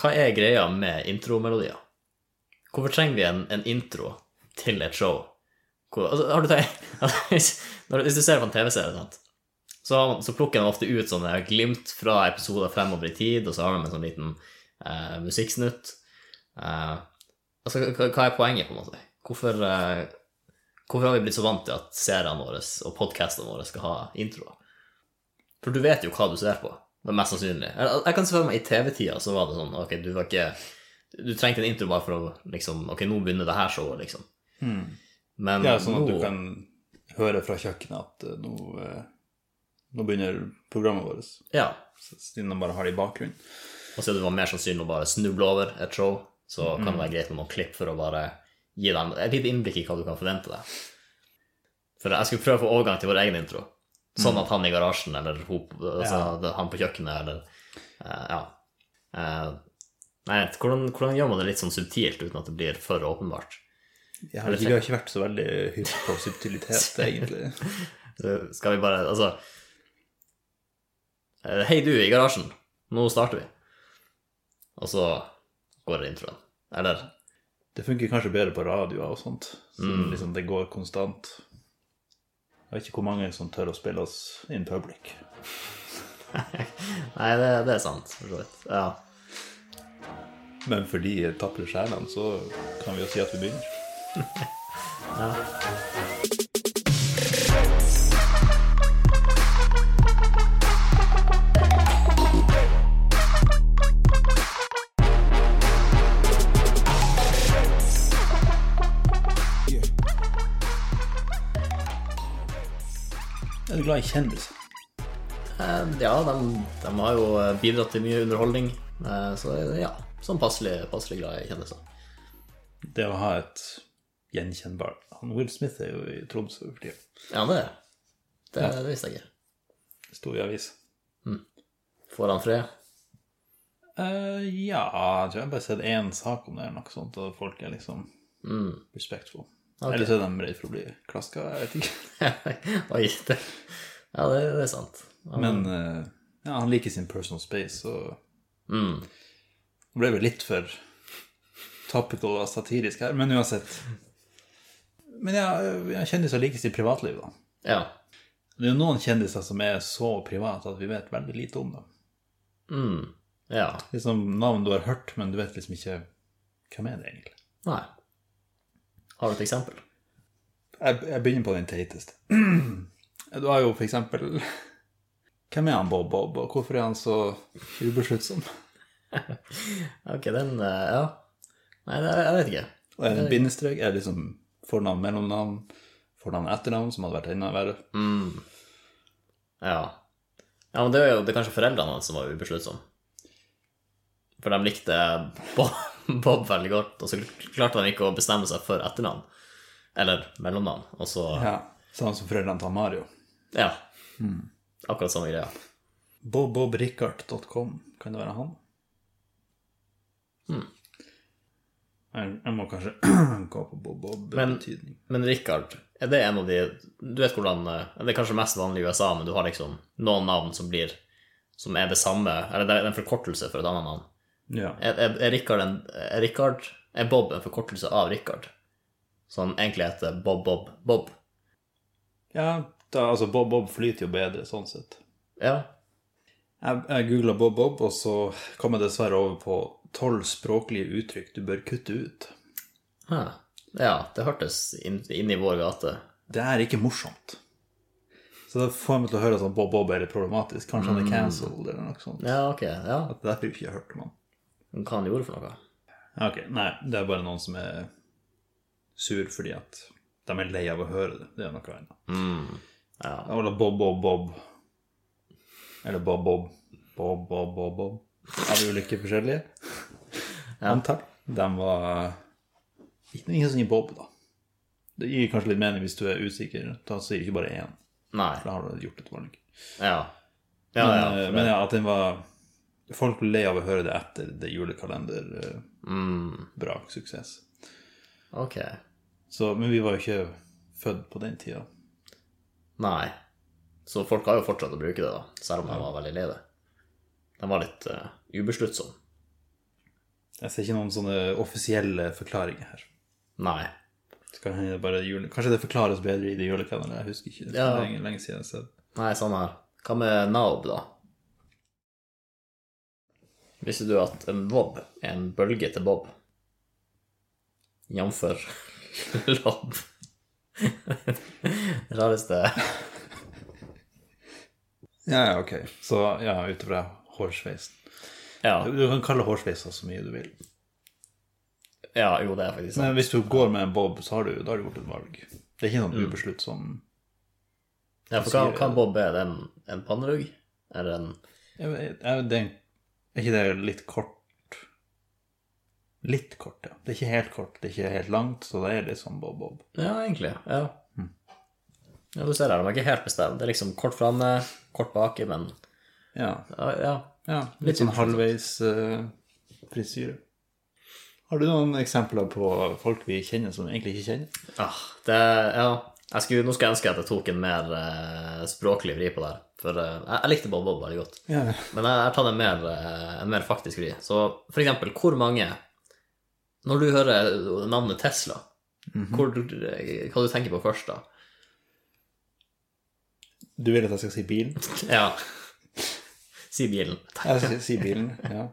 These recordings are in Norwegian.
hva er greia med intromelodier? Hvorfor trenger vi en, en intro til et show? Hvor, altså, du altså, hvis, hvis du ser på en TV-serie. Så, så plukker de ofte ut sånne glimt fra episoder fremover i tid, og så har de en sånn liten eh, musikksnutt. Eh, altså, hva, er poenget, på en måte? Hvorfor, eh, hvorfor har vi blitt så vant til at seriene våre og podcastene våre skal ha introer? For du vet jo hva du ser på, det er mest sannsynlig. Jeg, jeg kan se for meg i TV-tida så var det sånn, ok, du var ikke Du trengte en intro bare for å liksom Ok, nå begynner det her showet, liksom. Men Ja, sånn at du kan høre fra kjøkkenet at eh, nå, eh, nå begynner programmet vårt. Ja. Siden de bare har det i bakgrunnen. Og siden det var mer sannsynlig å bare snuble over et show, så kan Mm. det være greit med noen klipp for å bare gi dem et lite innblikk i hva du kan forvente deg. For jeg skulle prøve å få overgang til vår egen intro. Sånn Mm. at han i garasjen, eller hun, altså, ja. han på kjøkkenet, eller uh, Ja. Uh, nei, hvordan, hvordan gjør man det litt sånn subtilt uten at det blir for åpenbart? Ja, vi har ikke vært så veldig hypp på subtilitet, egentlig. Skal vi bare Altså eh, Hei, du i garasjen. Nå starter vi. Og så går det introen. Eller Det funker kanskje bedre på radioer og sånt, så liksom det går konstant. Jeg vet ikke hvor mange som tør å spille oss in public. Nei, det, det er sant, for så vidt. Ja. Men for de tapre sjelene, så kan vi jo si at vi begynner. Er glad kjendiser? Eh, ja, de, de har jo bidratt til mye underholdning. Eh, Så ja, sånn passelig, passelig glad i kjendiser. Det å ha et gjenkjennbart Han Will Smith er jo i Tromsø for tida. Ja, det er det, det visste jeg ikke. Sto i avisa. Får han fred? Uh, ja, jeg tror jeg bare har sett én sak om det, eller noe sånt, og folk er liksom Mm. respectful. Okay. Eller så er de redde for å bli klaska, jeg vet ikke. Oi, det, ja, det, det er sant. Han... Men eh, ja, han liker sin personal space, og Mm. det ble vel litt for topical og satirisk her, men uansett. Men ja, jeg kjendiser liker sitt privatliv, da. Ja. Det er jo noen kjendiser som er så private at vi vet veldig lite om dem. Mm. Ja. Liksom navn du har hørt, men du vet liksom ikke hvem er det egentlig. Nei. Har du et eksempel? Jeg, jeg begynner på den teiteste. Du har jo for eksempel Hvem er han Bob Bob, og hvorfor er han så ubesluttsom? Ok, den eh, Ja. Nei, jeg vet ikke. Og er det en bindestrek? Er det liksom fornavn, mellomnavn, fornavn, etternavn, som hadde vært enda verre? Mm. Ja. Ja, men det er jo det er kanskje foreldrene hans som var ubesluttsomme. For de likte Bob, Bob veldig godt, og så klarte de ikke å bestemme seg for etternavn. Eller mellomnavn. Og så Ja. Sånn som foreldrene til Mario. Ja. Akkurat samme greia. BobBobRickard.com, kan det være han? Mm. Jeg, jeg må kanskje gå på Bob Bob Men-. Men Richard, er det en av de Du vet hvordan eh, Det er kanskje mest vanlig i USA, men du har liksom noen navn som blir Som er det samme Eller det er en forkortelse for et annet navn. Ja. Er, er, er Richard en er Richard Er Bob en forkortelse av Richard? Han egentlig heter Bob Bob Bob? ja da, altså Bob Bob flyter jo bedre sånn sett. Ja. Jeg, jeg googla Bob Bob, og så kom jeg dessverre over på tolv språklige uttrykk du bør kutte ut. Hæ. Ja, det hørtes inn, inn i vår gate. Det er ikke morsomt. Så da får meg til å høre at Bob Bob er litt problematisk. Kanskje han er cancelled eller noe sånt. Ja, ok. Ja. At det har jeg ikke hørt om han. Hva han gjorde for noe? Ok, Nei, det er bare noen som er sur fordi at de er lei av å høre det. Det er noe annet. Mm. Ja. Eller Bob Bob Bob. Eller Bob Bob. Bob Bob Bob Bob. Av ulike forskjellige. ja. Antall. De var ikke ingen som gir Bob, da. Det gir kanskje litt mening hvis du er usikker. Da sier ikke bare én. Nei. Da har du gjort et valg. Ja. Ja, Men, ja. eh, men ja, at den var Folk ble av å høre det etter det julekalender. eh, Mm. Ok. Så, men vi var jo ikke født på den tida. Nei. Så folk har jo fortsatt å bruke det, da, selv om de var veldig lei det. De var litt uh, ubesluttsomme. Jeg ser ikke noen sånne offisielle forklaringer her. Nei. Det bare jule... Kanskje det forklares bedre i det julekalenderen. Jeg husker ikke. Det Ja. er lenge, lenge siden. Så. Nei, sånn her. Hva med naob, da? Visste du at en bob er en bølge til bob? Jf. lobb. Rareste Ja, ja, ok. Så ja, ut fra hårsveisen. Ja, Du kan kalle hårsveiser så mye du vil. ja, jo, det er faktisk sant. Men hvis du går med en bob, så har du, da har du gjort et valg. Det er ikke Mm. ubeslutt ubesluttsom Ja, for hva, hva en bob er? Det en, en pannerugg? Eller en jeg, vet- jeg, det, Er ikke det litt kort? Litt kort, ja. Det er ikke helt kort, det er ikke helt langt, så det er litt sånn bob-bob. Ja, egentlig. Ja. Ja, du ser her, de er ikke helt bestemt. Det er liksom kort framme, kort baki, men Ja. ja, ja. ja. Litt sånn halvveis uh, frisyre. Har du noen eksempler på folk vi kjenner som vi egentlig ikke kjenner? Ah, det, ja. Skulle, nå skulle jeg ønske at jeg tok en mer eh, språklig vri på det her. For eh, jeg, jeg likte Bob Bob veldig godt. Ja. Men jeg har tatt en mer, eh, en mer faktisk vri. Så for eksempel, hvor mange Når du hører navnet Tesla, hvor, hva du tenker på først da? Du vil at jeg skal si bilen? Ja. Si bilen. Jeg skal si bilen, ja.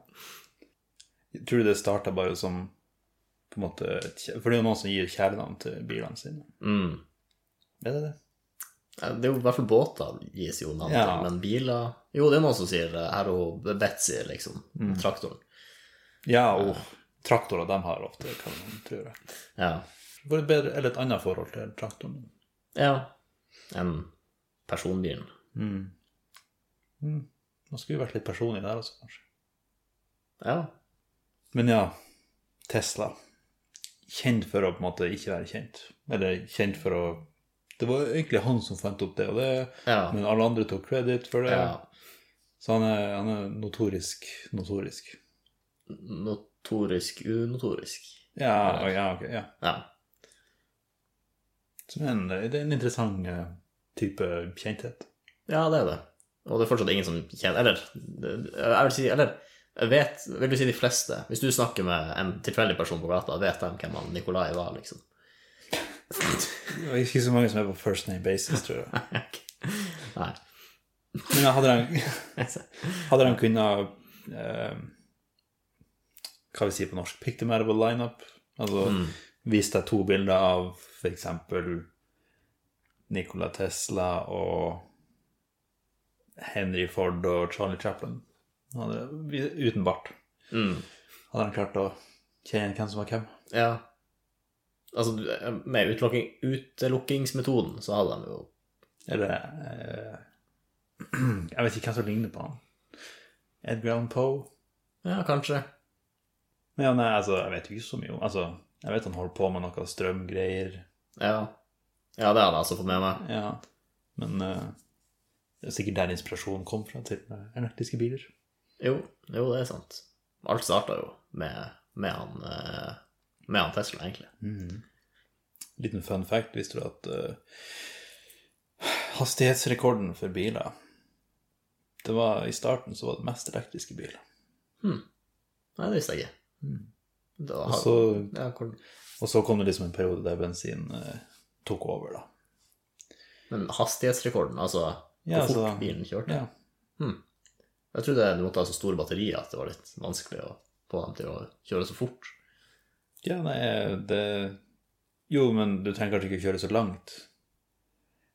Tror du det starta bare som på en måte For det er jo noen som gir kjælenavn til bilene sine. Mm. Er det det? Det er jo i hvert fall båter gis jo navn til, Ja. men biler Jo, det er noen som sier eh, her og Betzy, liksom. Traktoren. Ja, og traktorer, de har ofte kan tror jeg. Ja. Et bedre, eller et annet forhold til traktoren. ja. Enn personbilen. Mm. Man skulle vært litt personlig der også, kanskje. Ja. Men ja, Tesla. Kjent for å på en måte ikke være kjent. Eller kjent for å Det var egentlig han som fant opp det, og det Ja. men alle andre tok kreditt for det. ja. Så han er, han er notorisk notorisk. Notorisk, unotorisk. Ja, ja, ok, ja. Ja. Som en, det er en interessant eh, type kjenthet. ja, det er det. Og det er fortsatt ingen som kjenner Eller jeg vil si Eller jeg vet, vil du si de fleste Hvis du snakker med en tilfeldig person på gata, vet de hvem han Nikolai var, liksom? Det er ikke så mange som er på first name basis, tror jeg. Nei. Men hadde de, hadde de kunnet eh, Hva vi sier på norsk? A lineup? Altså vist deg to bilder av f.eks. Nikola Tesla og Henry Ford og Charlie Chaplin. Uten bart. Mm. Hadde han klart å kjenne hvem som var hvem? Ja. Altså, med utelukking, utelukkingsmetoden så hadde han jo Eller eh, Jeg vet ikke hvem som ligner på han. Edgar Allan Poe? Ja, kanskje. Men ja, nei, altså, jeg vet jo ikke så mye om Altså, jeg vet han holder på med noe strømgreier. Ja. Ja, det har jeg altså fått med meg. Ja. Men uh, det er sikkert der inspirasjonen kom fra til elektriske biler. Jo, jo, det er sant. Alt starta jo med, med, han, eh, med han Tesla, egentlig. Liten fun fact, visste du at uh, hastighetsrekorden for biler Det var I starten så var det mest elektriske biler. Nei, det visste jeg ikke. Da, Og så, ja, hvor, og så kom det liksom en periode der bensin eh, tok over, da. men hastighetsrekorden, altså Ja, hvor fort altså- bilen kjørte Ja. Jeg trodde du måtte ha så store batterier at det var litt vanskelig å få dem til å kjøre så fort. Ja, nei, det Jo, men du trenger kanskje ikke kjøre så langt.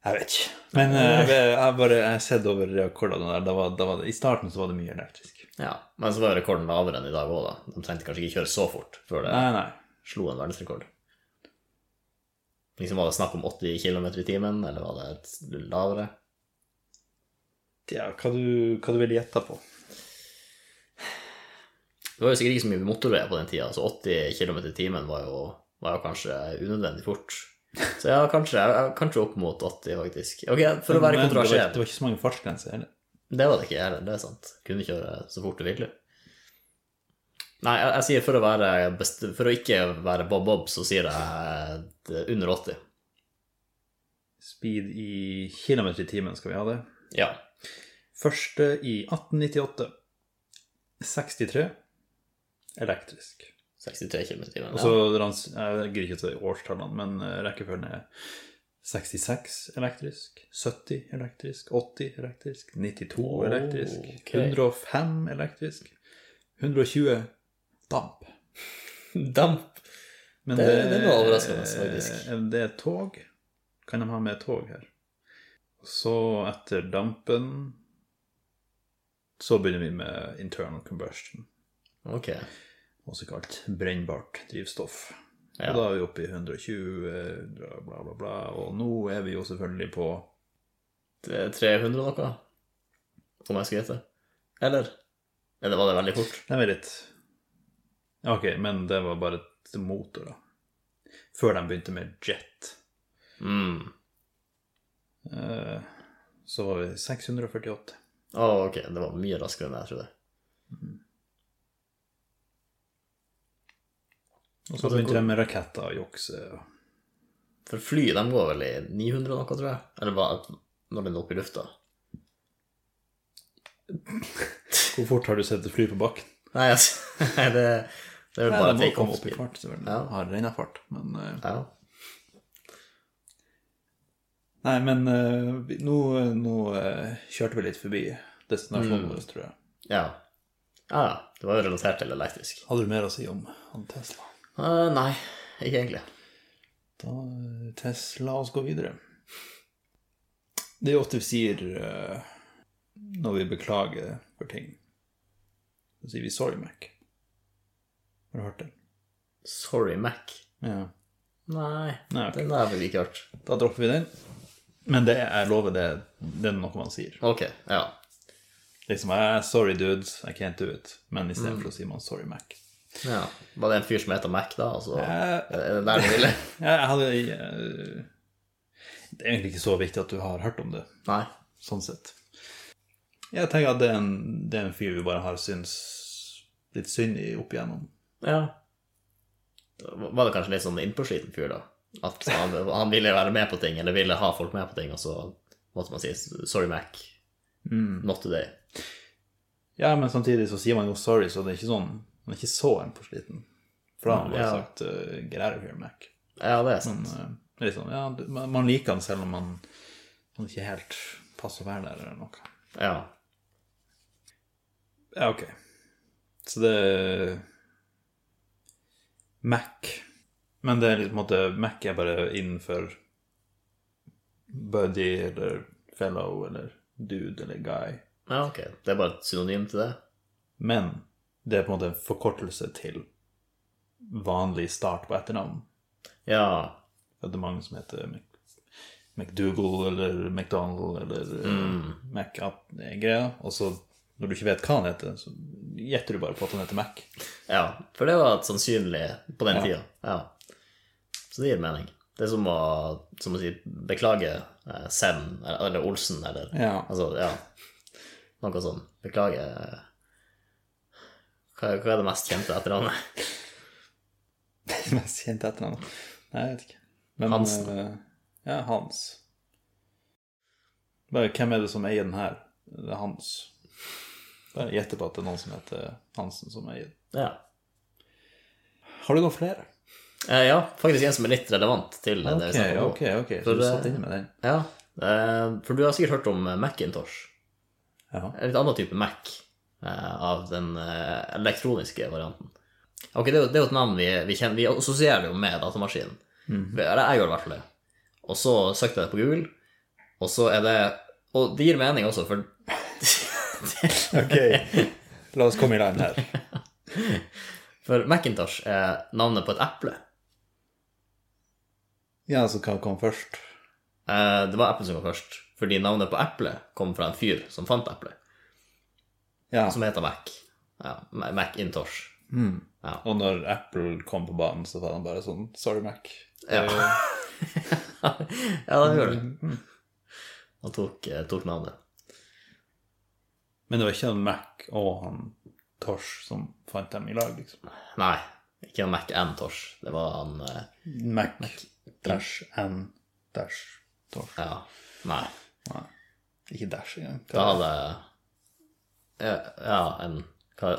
Jeg vet ikke. Men eh, jeg, jeg, jeg bare jeg har sett over rekordene der. Da var, da var det, I starten så var det mye elektrisk. Ja, Men så var rekorden lavere enn i dag òg, da. De trengte kanskje ikke kjøre så fort før det Nei, nei. slo en verdensrekord. Liksom Var det snakk om 80 km i timen, eller var det et lavere? Ja, hva du, hva du vil gjette på? Det var jo sikkert ikke så mye motorveier på den tida, så 80 km i timen var jo, var jo kanskje unødvendig fort. Så ja, kanskje, kanskje opp mot 80, faktisk. Ok, For å være kontroversiell det var ikke så mange fartsgrenser heller. Det var det ikke heller, det er sant. Kunne kjøre så fort du ville. Nei, jeg, jeg sier for å være best, For å ikke være Bob Bob, så sier jeg eh, under 80. Speed i kilometer i timen skal vi ha det. Ja. Første i 1898. 63. elektrisk. 63 km i timen. Ja. Og så Jeg gidder ikke å si årstallene, men eh, rekkefølgen er 66 elektrisk, 70 elektrisk, 80 elektrisk, 92 oh, elektrisk, okay. 105 elektrisk, 120 damp. Damp. Men Det- det er noe overraskende, faktisk. eh, Det er tog. Kan de ha med tog her? Så etter dampen så begynner vi med internal combustion, Ok. også kalt brennbart drivstoff. Ja. Og da er vi oppe i 120, bla, bla, bla. Og nå er vi jo selvfølgelig på Det er 300 noe, om jeg skal gjette. Eller? Eller var det veldig fort? Det vent litt Ok, men det var bare et motor, da. Før de begynte med jet. Mm. Eh, Så var vi 648. Å, ok. Det var mye raskere enn jeg trodde. Og så begynte de med raketter og jukse. og- For fly, de går vel i 900 noe, tror jeg? Eller hva, når den er oppe i lufta? Hvor fort har du sett et fly på bakken? Nei, altså, det, det er vel bare selvfølgelig. Ja. Har regna fart, men eh, Ja. Nei, men uh, nå, nå uh, kjørte vi litt forbi destinasjonen Mm. tror jeg. ja. Ja, ja. Det var jo relatert til elektrisk. Hadde du mer å si om om Tesla? Eh, nei, ikke egentlig. Da Tess, la oss gå videre. Det er jo ofte vi sier uh, når vi beklager for ting. Så sier vi 'sorry, Mac'. Har du hørt den? Sorry, Mac. Ja. Nei, Nei, okay. den har jeg vel ikke hørt. Da dropper vi den. Men det, jeg lover det, det er noe man sier. Ok, ja. Liksom, 'Sorry, dudes, I can't do it'. Men istedenfor å si man 'sorry, Mac'. Ja. Var det en fyr som heter Mac, da? Altså, er det der du ville? Jeg hadde eh, Det er egentlig ikke så viktig at du har hørt om det, Nei. sånn sett. Jeg tenker at det er en, det er en fyr vi bare har syntes litt synd i opp igjennom. Ja. Var det kanskje litt sånn innpåsliten fyr, da? At han, han ville være med på ting, eller ville ha folk med på ting, og så måtte man si 'sorry, Mac'. Not today. Ja, men samtidig så sier man jo 'sorry', så det er ikke sånn Man er ikke så innpåsliten. For da har han Ja. sagt uh, 'get out of here, Mac'. Ja, det er sant. Men, uh, liksom, sånn, ja, man, man liker han selv om han, han ikke helt passer å være der eller noe. Ja. Ja, ok. Så det er Mac. Men det er litt på en måte Mac er bare innenfor buddy eller fellow eller dude eller guy. ja, ok. Det er bare et synonym til det? Men det er på en måte en forkortelse til vanlig start på etternavn. Ja. Det er mange som heter McDougal eller McDonald eller mm. Mac at er greia. Og så, når du ikke vet hva han heter, så gjetter du bare på at han heter Mac. ja. For det var sannsynlig på den Ja. tida. Ja. Så det gir mening. Det er som å, som å si beklage eh, Sem eller, Olsen eller Ja. Altså, ja. Noe sånn. Beklage eh, hva, hva er det mest kjente etternavnet? Det mest kjente etternavnet? Nei, jeg vet ikke. Men, Hansen. Uh, ja, Hans. Bare, hvem er det som eier den her? Det er Hans. Bare gjette på at det er noen som heter Hansen som eier den. Ja. Har du noen flere? Eh, ja, faktisk en som er litt relevant til det vi Ok, snakker om. ok, ok. Så For du det- satt inne med den? Ja, eh, for du har sikkert hørt om eh, Macintosh. Ja. En litt annen type Mac eh, av den eh, elektroniske varianten. Ok, det er jo, det er jo et navn vi, vi kjenner, vi assosierer jo med datamaskinen. Eller jeg gjør i hvert fall det. Og så søkte jeg det på Google, og så er det Og det gir mening også, for Ok, la oss komme i land her. For Macintosh er navnet på et eple. Ja, altså hva kom først? Eh, det var eplet som kom først, fordi navnet på eplet kom fra en fyr som fant eplet, Ja, som heter Mac. Ja, Macintosh. Mm. Ja. og når Apple kom på banen, så var han bare sånn Sorry, Mac. Ja. Eh, ja, det gjør det. Han tok, eh, tok navnet. Men det var ikke han Mac og han Tosh som fant dem i lag, liksom. Nei, ikke en Mac and Tosh. Det var han eh, Mac, dash and dash Tosh. Ja. Nei. Nei, ikke dash engang. Da hadde ja, ja, en hva,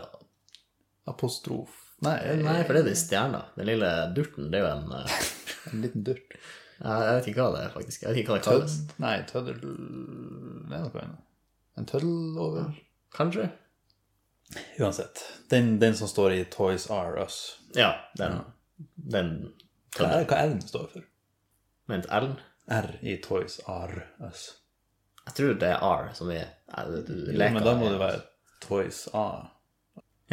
Apostrof. Nei, Nei, for det er de stjerna. Den lille durten, det er jo en eh, en liten durt. Jeg jeg vet ikke hva det er, faktisk. Jeg vet ikke hva det kalles. Tødd? Nei, tøddel Det er noe annet. En tøddel over Kanskje? Uansett. Den, den som står i Toys R Us. Ja, den. Den Hva er hva R-en står for? Vent, L? R i Toys R Us. Jeg tror det er R som er eh, Jo, leker. men da må det være Toys A.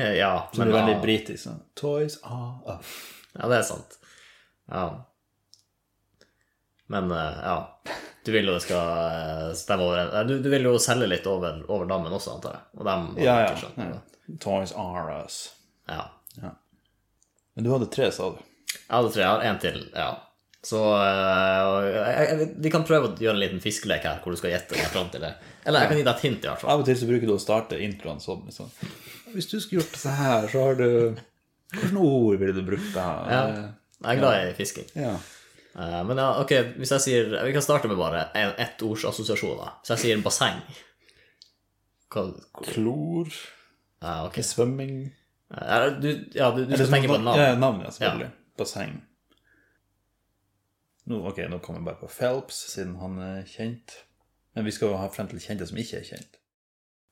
Ja, Så men det er veldig britisk. Sånn. Toys Are. Ja, det er sant. Ja. Men eh, ja. Du vil jo det skal eh, stemme over eh, du, du vil jo selge litt over, over dammen også, antar jeg. Og dem har Ja, ja. ikke skjønt. ja. Toys R Us. ja. Men du hadde tre, sa du? Jeg hadde tre. Jeg har én til. Ja. Så jeg, vi kan prøve å gjøre en liten fiskelek her, hvor du skal gjette deg fram til det. Eller jeg kan gi deg et hint, i hvert fall. Av og til så bruker du å starte introen sånn. Liksom. Hvis du skulle gjort det her, så har du Hvilke ord ville du brukt da? Ja. Jeg er glad i fisking. Ja. Uh, men ja, ok, hvis jeg sier Vi kan starte med bare ett ords assosiasjoner. Så jeg sier basseng. Hva Klor ja, okay. Svømming Eh, Du, ja, du, du skal tenke på sånn- navn. Ja, navn, ja, selvfølgelig. Basseng. Nå, ok, nå kommer jeg bare på Phelps, siden han er kjent. Men vi skal jo ha frem til kjente som ikke er kjent.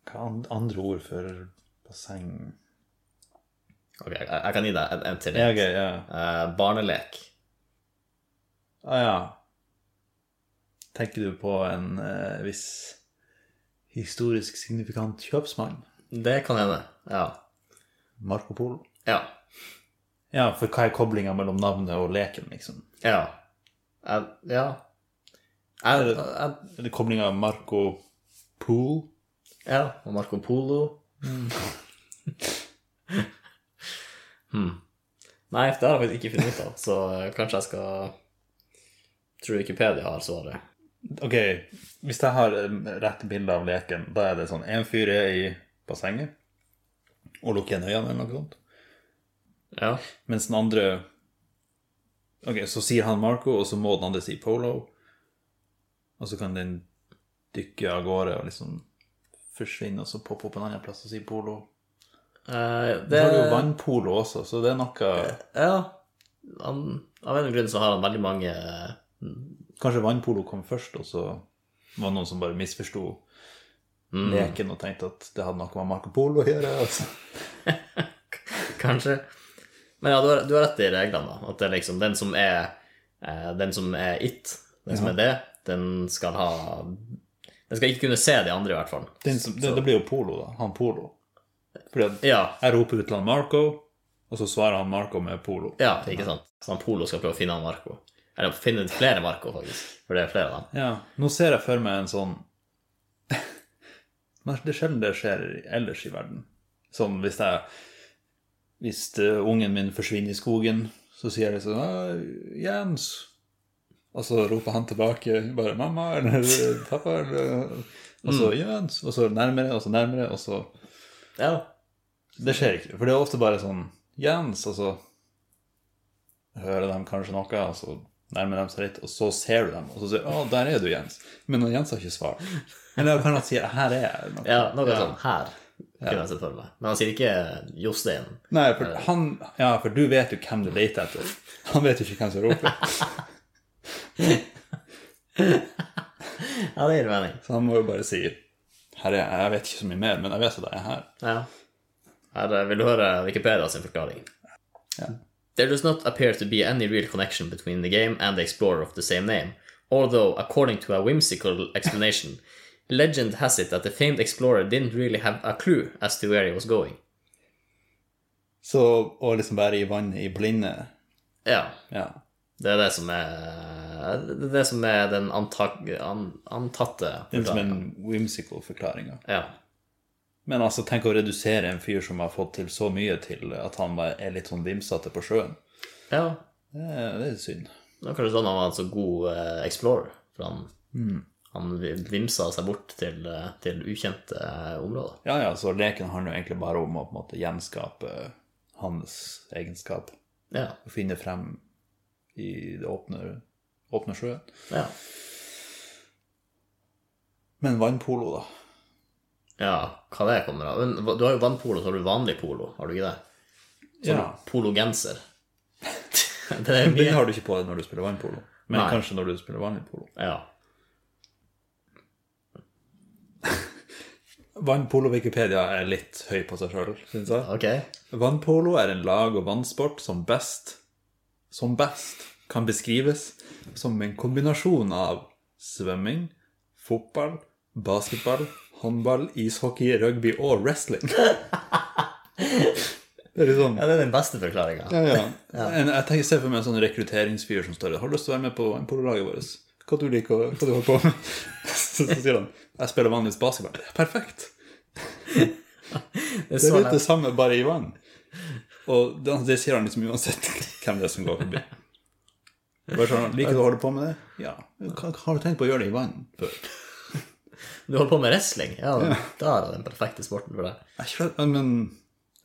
Hva er andre ord for basseng? Ok, jeg, jeg kan gi deg en, en til. Ja, okay, ja. Eh, barnelek. Ah, ja. Tenker du på en eh, viss historisk signifikant kjøpsmann? Det kan hende. Ja. Marco Polo? Ja. Ja, for hva er koblinga mellom navnet og leken, liksom? Ja. Jeg, ja. Jeg, jeg, Er det koblinga Marco Pool? ja. Og Marco Polo. hmm. Nei, det har jeg faktisk ikke funnet ut av, så eh, kanskje jeg skal Tror Wikipedia har svaret. Ok, hvis jeg har rett bilde av leken, da er det sånn en fyr er i bassenget og lukker igjen øynene eller noe sånt. Ja. Mens den andre Ok, så sier han Marco, og så må den andre si Polo. Og så kan den dykke av gårde og liksom forsvinne, og så poppe opp en annen plass og si Polo. Eh, Så det har du jo vannpolo også, så det er noe Ja. Han, av en grunn så har han veldig mange Kanskje vannpolo kom først, og så var det noen som bare misforsto leken og tenkte at det hadde noe med Marco Polo å gjøre. Altså. Kanskje. Men ja, du har, du har rett i reglene, da. At det er liksom den som er eh, Den som er it, den som er det, den skal ha Den skal ikke kunne se de andre, i hvert fall. Den som, det, det blir jo Polo, da. Han Polo. Fordi at Ja, jeg roper ut til han Marco, og så svarer han Marco med Polo. ja ikke sant? Så han Polo skal prøve å finne han Marco. Eller finne flere Marco, faktisk. For det er flere av dem. Ja, nå ser jeg for meg en sånn Men det er sjelden det skjer ellers i verden. Sånn hvis jeg Hvis eh, ungen min forsvinner i skogen, så sier jeg sånn «Ah, 'Jens'. Og så roper han tilbake bare 'mamma' eller 'pappa' eller Og så 'Jens', og så nærmere, og så nærmere, og så Ja. Det skjer ikke. For det er ofte bare sånn 'Jens', og så hører de kanskje noe, og så nærmer de seg litt, og så ser du dem, og så sier 'Å, der er du, Jens'. Men Jens har ikke svart. Eller kan han si 'Her er jeg'. Noe. ja noe sånn her. Kunne jeg sett for meg. Men han sier ikke Jostein. Nei, for han Ja, for du vet jo hvem du leter etter. Han vet jo ikke hvem som roper. Ja, det gir mening. Så han må jo bare si 'Her er jeg'. Jeg vet ikke så mye mer, men jeg vet at jeg er her. Ja. Her eh, vil du høre Wikipedia sin forklaring. Ja. There does not appear to be any real connection between the game and the explorer of the same name, although, according to a whimsical explanation, legend has it that the famed explorer didn't really have a clue as to where he was going. Så å liksom være i vannet i blinde Ja, Ja. det er det som er Det er det som er den antak, an, antatte Den er som er en whimsical forklaring. ja. Men altså, tenk å redusere en fyr som har fått til så mye til at han er litt sånn vimsete på sjøen. ja. Det er, det er synd. Det var kanskje sånn han var en så god eh, explorer, for han, han vimsa seg bort til, eh, til ukjente eh, områder. Ja, ja, så leken handler jo egentlig bare om å på en måte gjenskape hans egenskap. Ja. Og finne frem i det åpne, åpne sjøen. ja. Men vannpolo, da? Ja, hva det kommer av. Du har jo vannpolo, så har du vanlig polo, har du ikke det? Sånn Ja. pologenser. det Den har du ikke på deg når du spiller vannpolo. Men Nei. kanskje når du spiller vanlig polo. Ja. Vannpolo-Wikipedia er litt høy på seg sjøl, syns jeg. Okay. Vannpolo er en lag- og vannsport som best som best kan beskrives som en kombinasjon av svømming, fotball, basketball, håndball, ishockey, rugby og wrestling. Det er sånn Ja, det er den beste forklaringa. ja, ja. Jeg tenker se for meg en sånn rekrutteringsfyr som står der. Har du lyst til å være med på vannpololaget vårt? Hva du liker hva du holder på med? Så, så sier han jeg spiller vanligvis basketball. Perfekt. Det er Det litt det samme, bare i vann. Og det, det sier han liksom uansett hvem det er som går forbi. Bare sånn, Liker du å holde på med det? Ja. Hva- Har du tenkt på å gjøre det i vann før? Du holder på med wrestling? Ja, da er det den perfekte sporten for deg. Jeg, men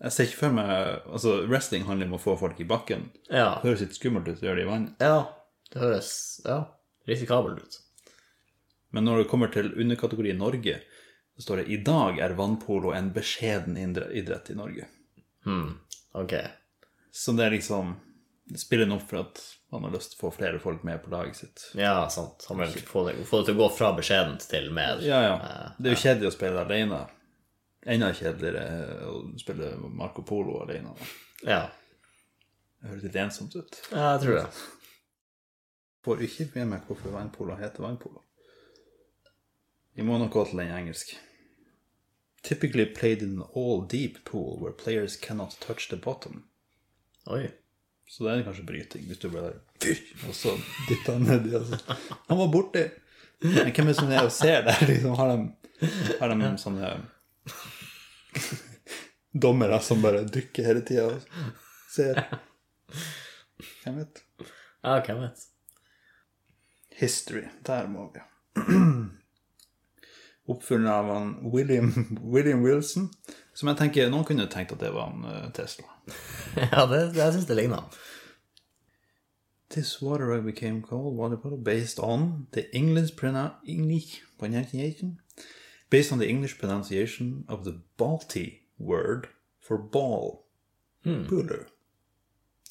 jeg ser ikke for meg Altså, Wrestling handler om å få folk i bakken. Ja. Det høres litt skummelt ut å gjøre det i vann. ja. Det høres ja, risikabelt ut. Men når det kommer til underkategori Norge, så står det i dag er vannpolo en beskjeden idrett i Norge. Hmm. Ok. Så det er liksom spiller nok for at man har lyst til å få flere folk med på laget sitt. Ja, sant. Han vil få det, få det til å gå fra beskjedent til mer Ja, ja. eh, Det er jo kjedelig å spille alene. Enda kjedeligere å spille Marco Polo alene. Ja. Det høres litt ensomt ut. ja, jeg tror det. Får ikke med meg hvorfor vannpolo heter vannpolo. Vi må nok gå til den engelsk. Typically played in an all deep pool where players cannot touch the bottom. Oi. Så det er kanskje bryting, hvis du bare der, og så dytter han nedi. og så- Han var borti! Men hvem er det som er og ser der? Liksom, har de, har de sånne dommere som bare dukker hele tida og ser? Hvem vet? Ja, hvem vet. History. Der må vi. Oppfunnet av han William, William Wilson. Som jeg tenker, Noen kunne tenkt at det var en eh, Tesla. Ja, det, det, jeg syns det ligner. This water rug became called water bottle based on the English, pronunciation based on the English pronunciation of the Balti word for ball. Polo.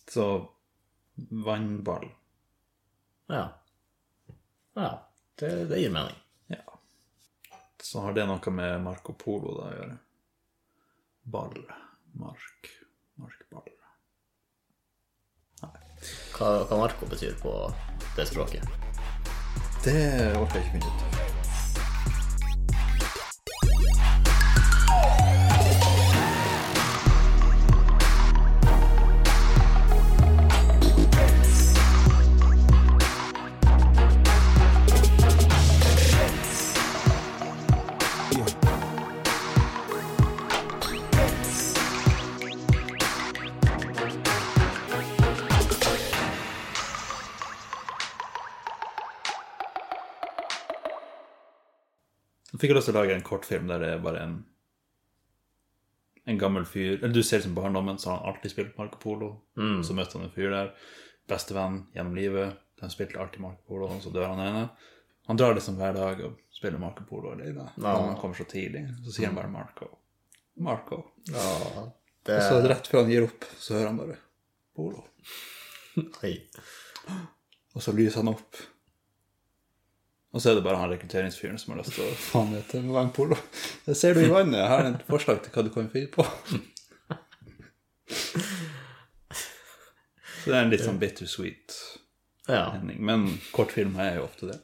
Så vannball. Ja. Ja, det, det gir mening. Ja. Så har det noe med Marco Polo da å gjøre. Ball. Mark. Markball. Hva, hva Marco betyr på det språket. Det orker jeg ikke finne ut. Jeg fikk lyst til å lage en kortfilm der det er bare en en gammel fyr Eller du ser det som barndommen, så har han alltid spilt Marco Polo. Så møtte han en fyr der. Bestevenn gjennom livet. De spilte alltid Marco Polo, og så dør han ene. Han drar liksom hver dag og spiller Marco Polo alene. Ja. Han kommer så tidlig. Så sier han bare Marco. Marco. Ja, det Og så rett før han gir opp, så hører han bare Polo. Oi. Og så lyser han opp. Og så er det bare han rekrutteringsfyren som har lyst til å faen vet du, polo. Det ser du i vannet. Jeg har et forslag til hva du kan finne på. Så det er en litt sånn bittersweet Ja. ending. Men kortfilmer er jo ofte det.